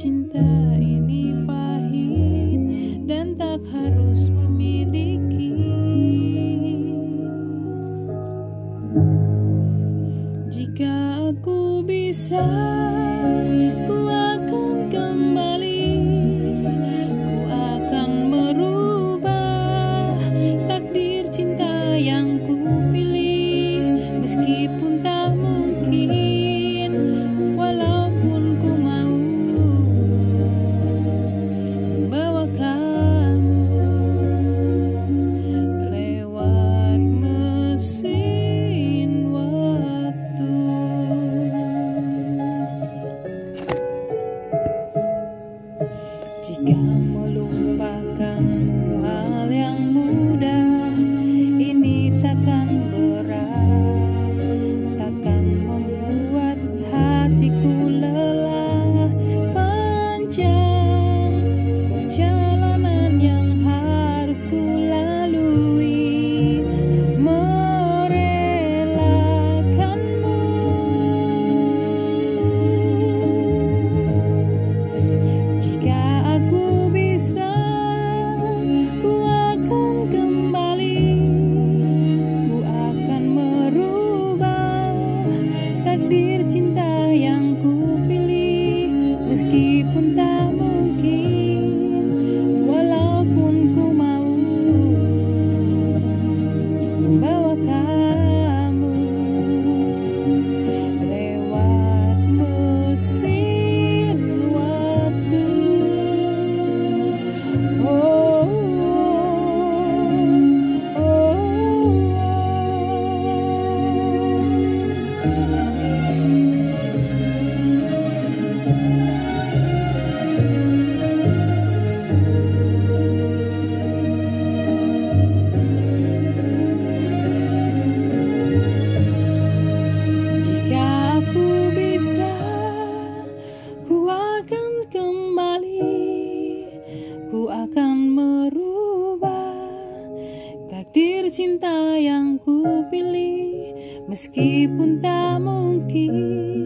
cinta ini cinta yang ku pilih meskipun tak mungkin.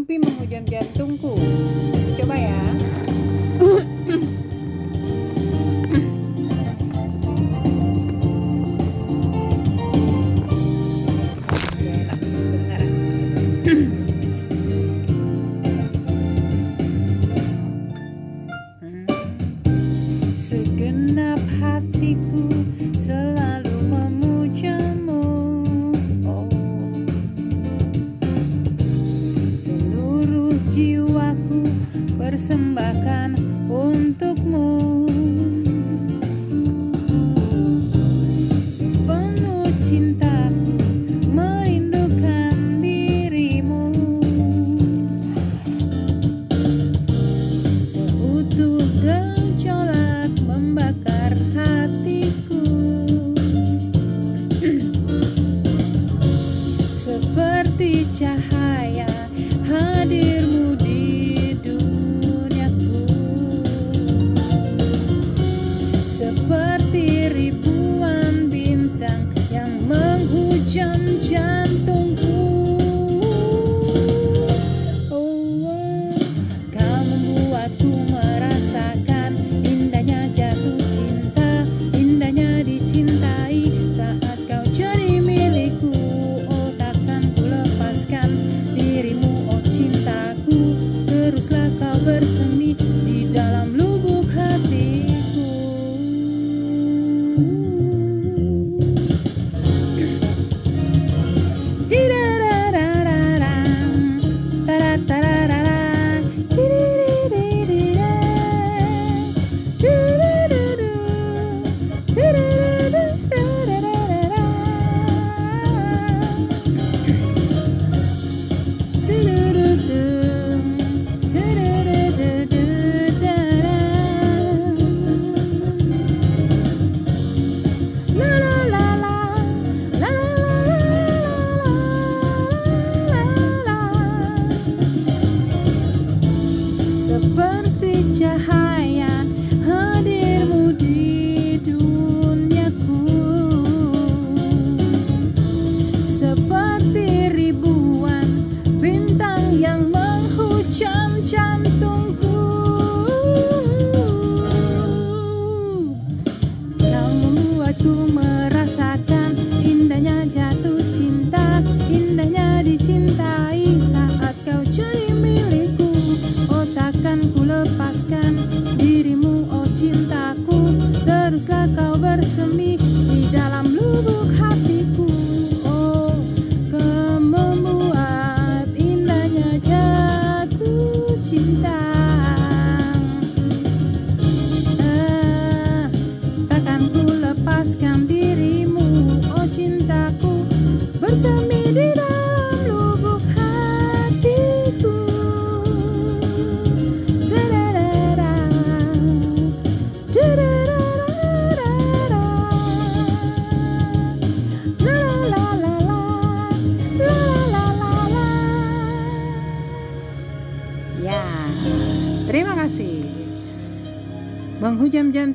mimpi menghujam jantungku. Coba ya. jam-jam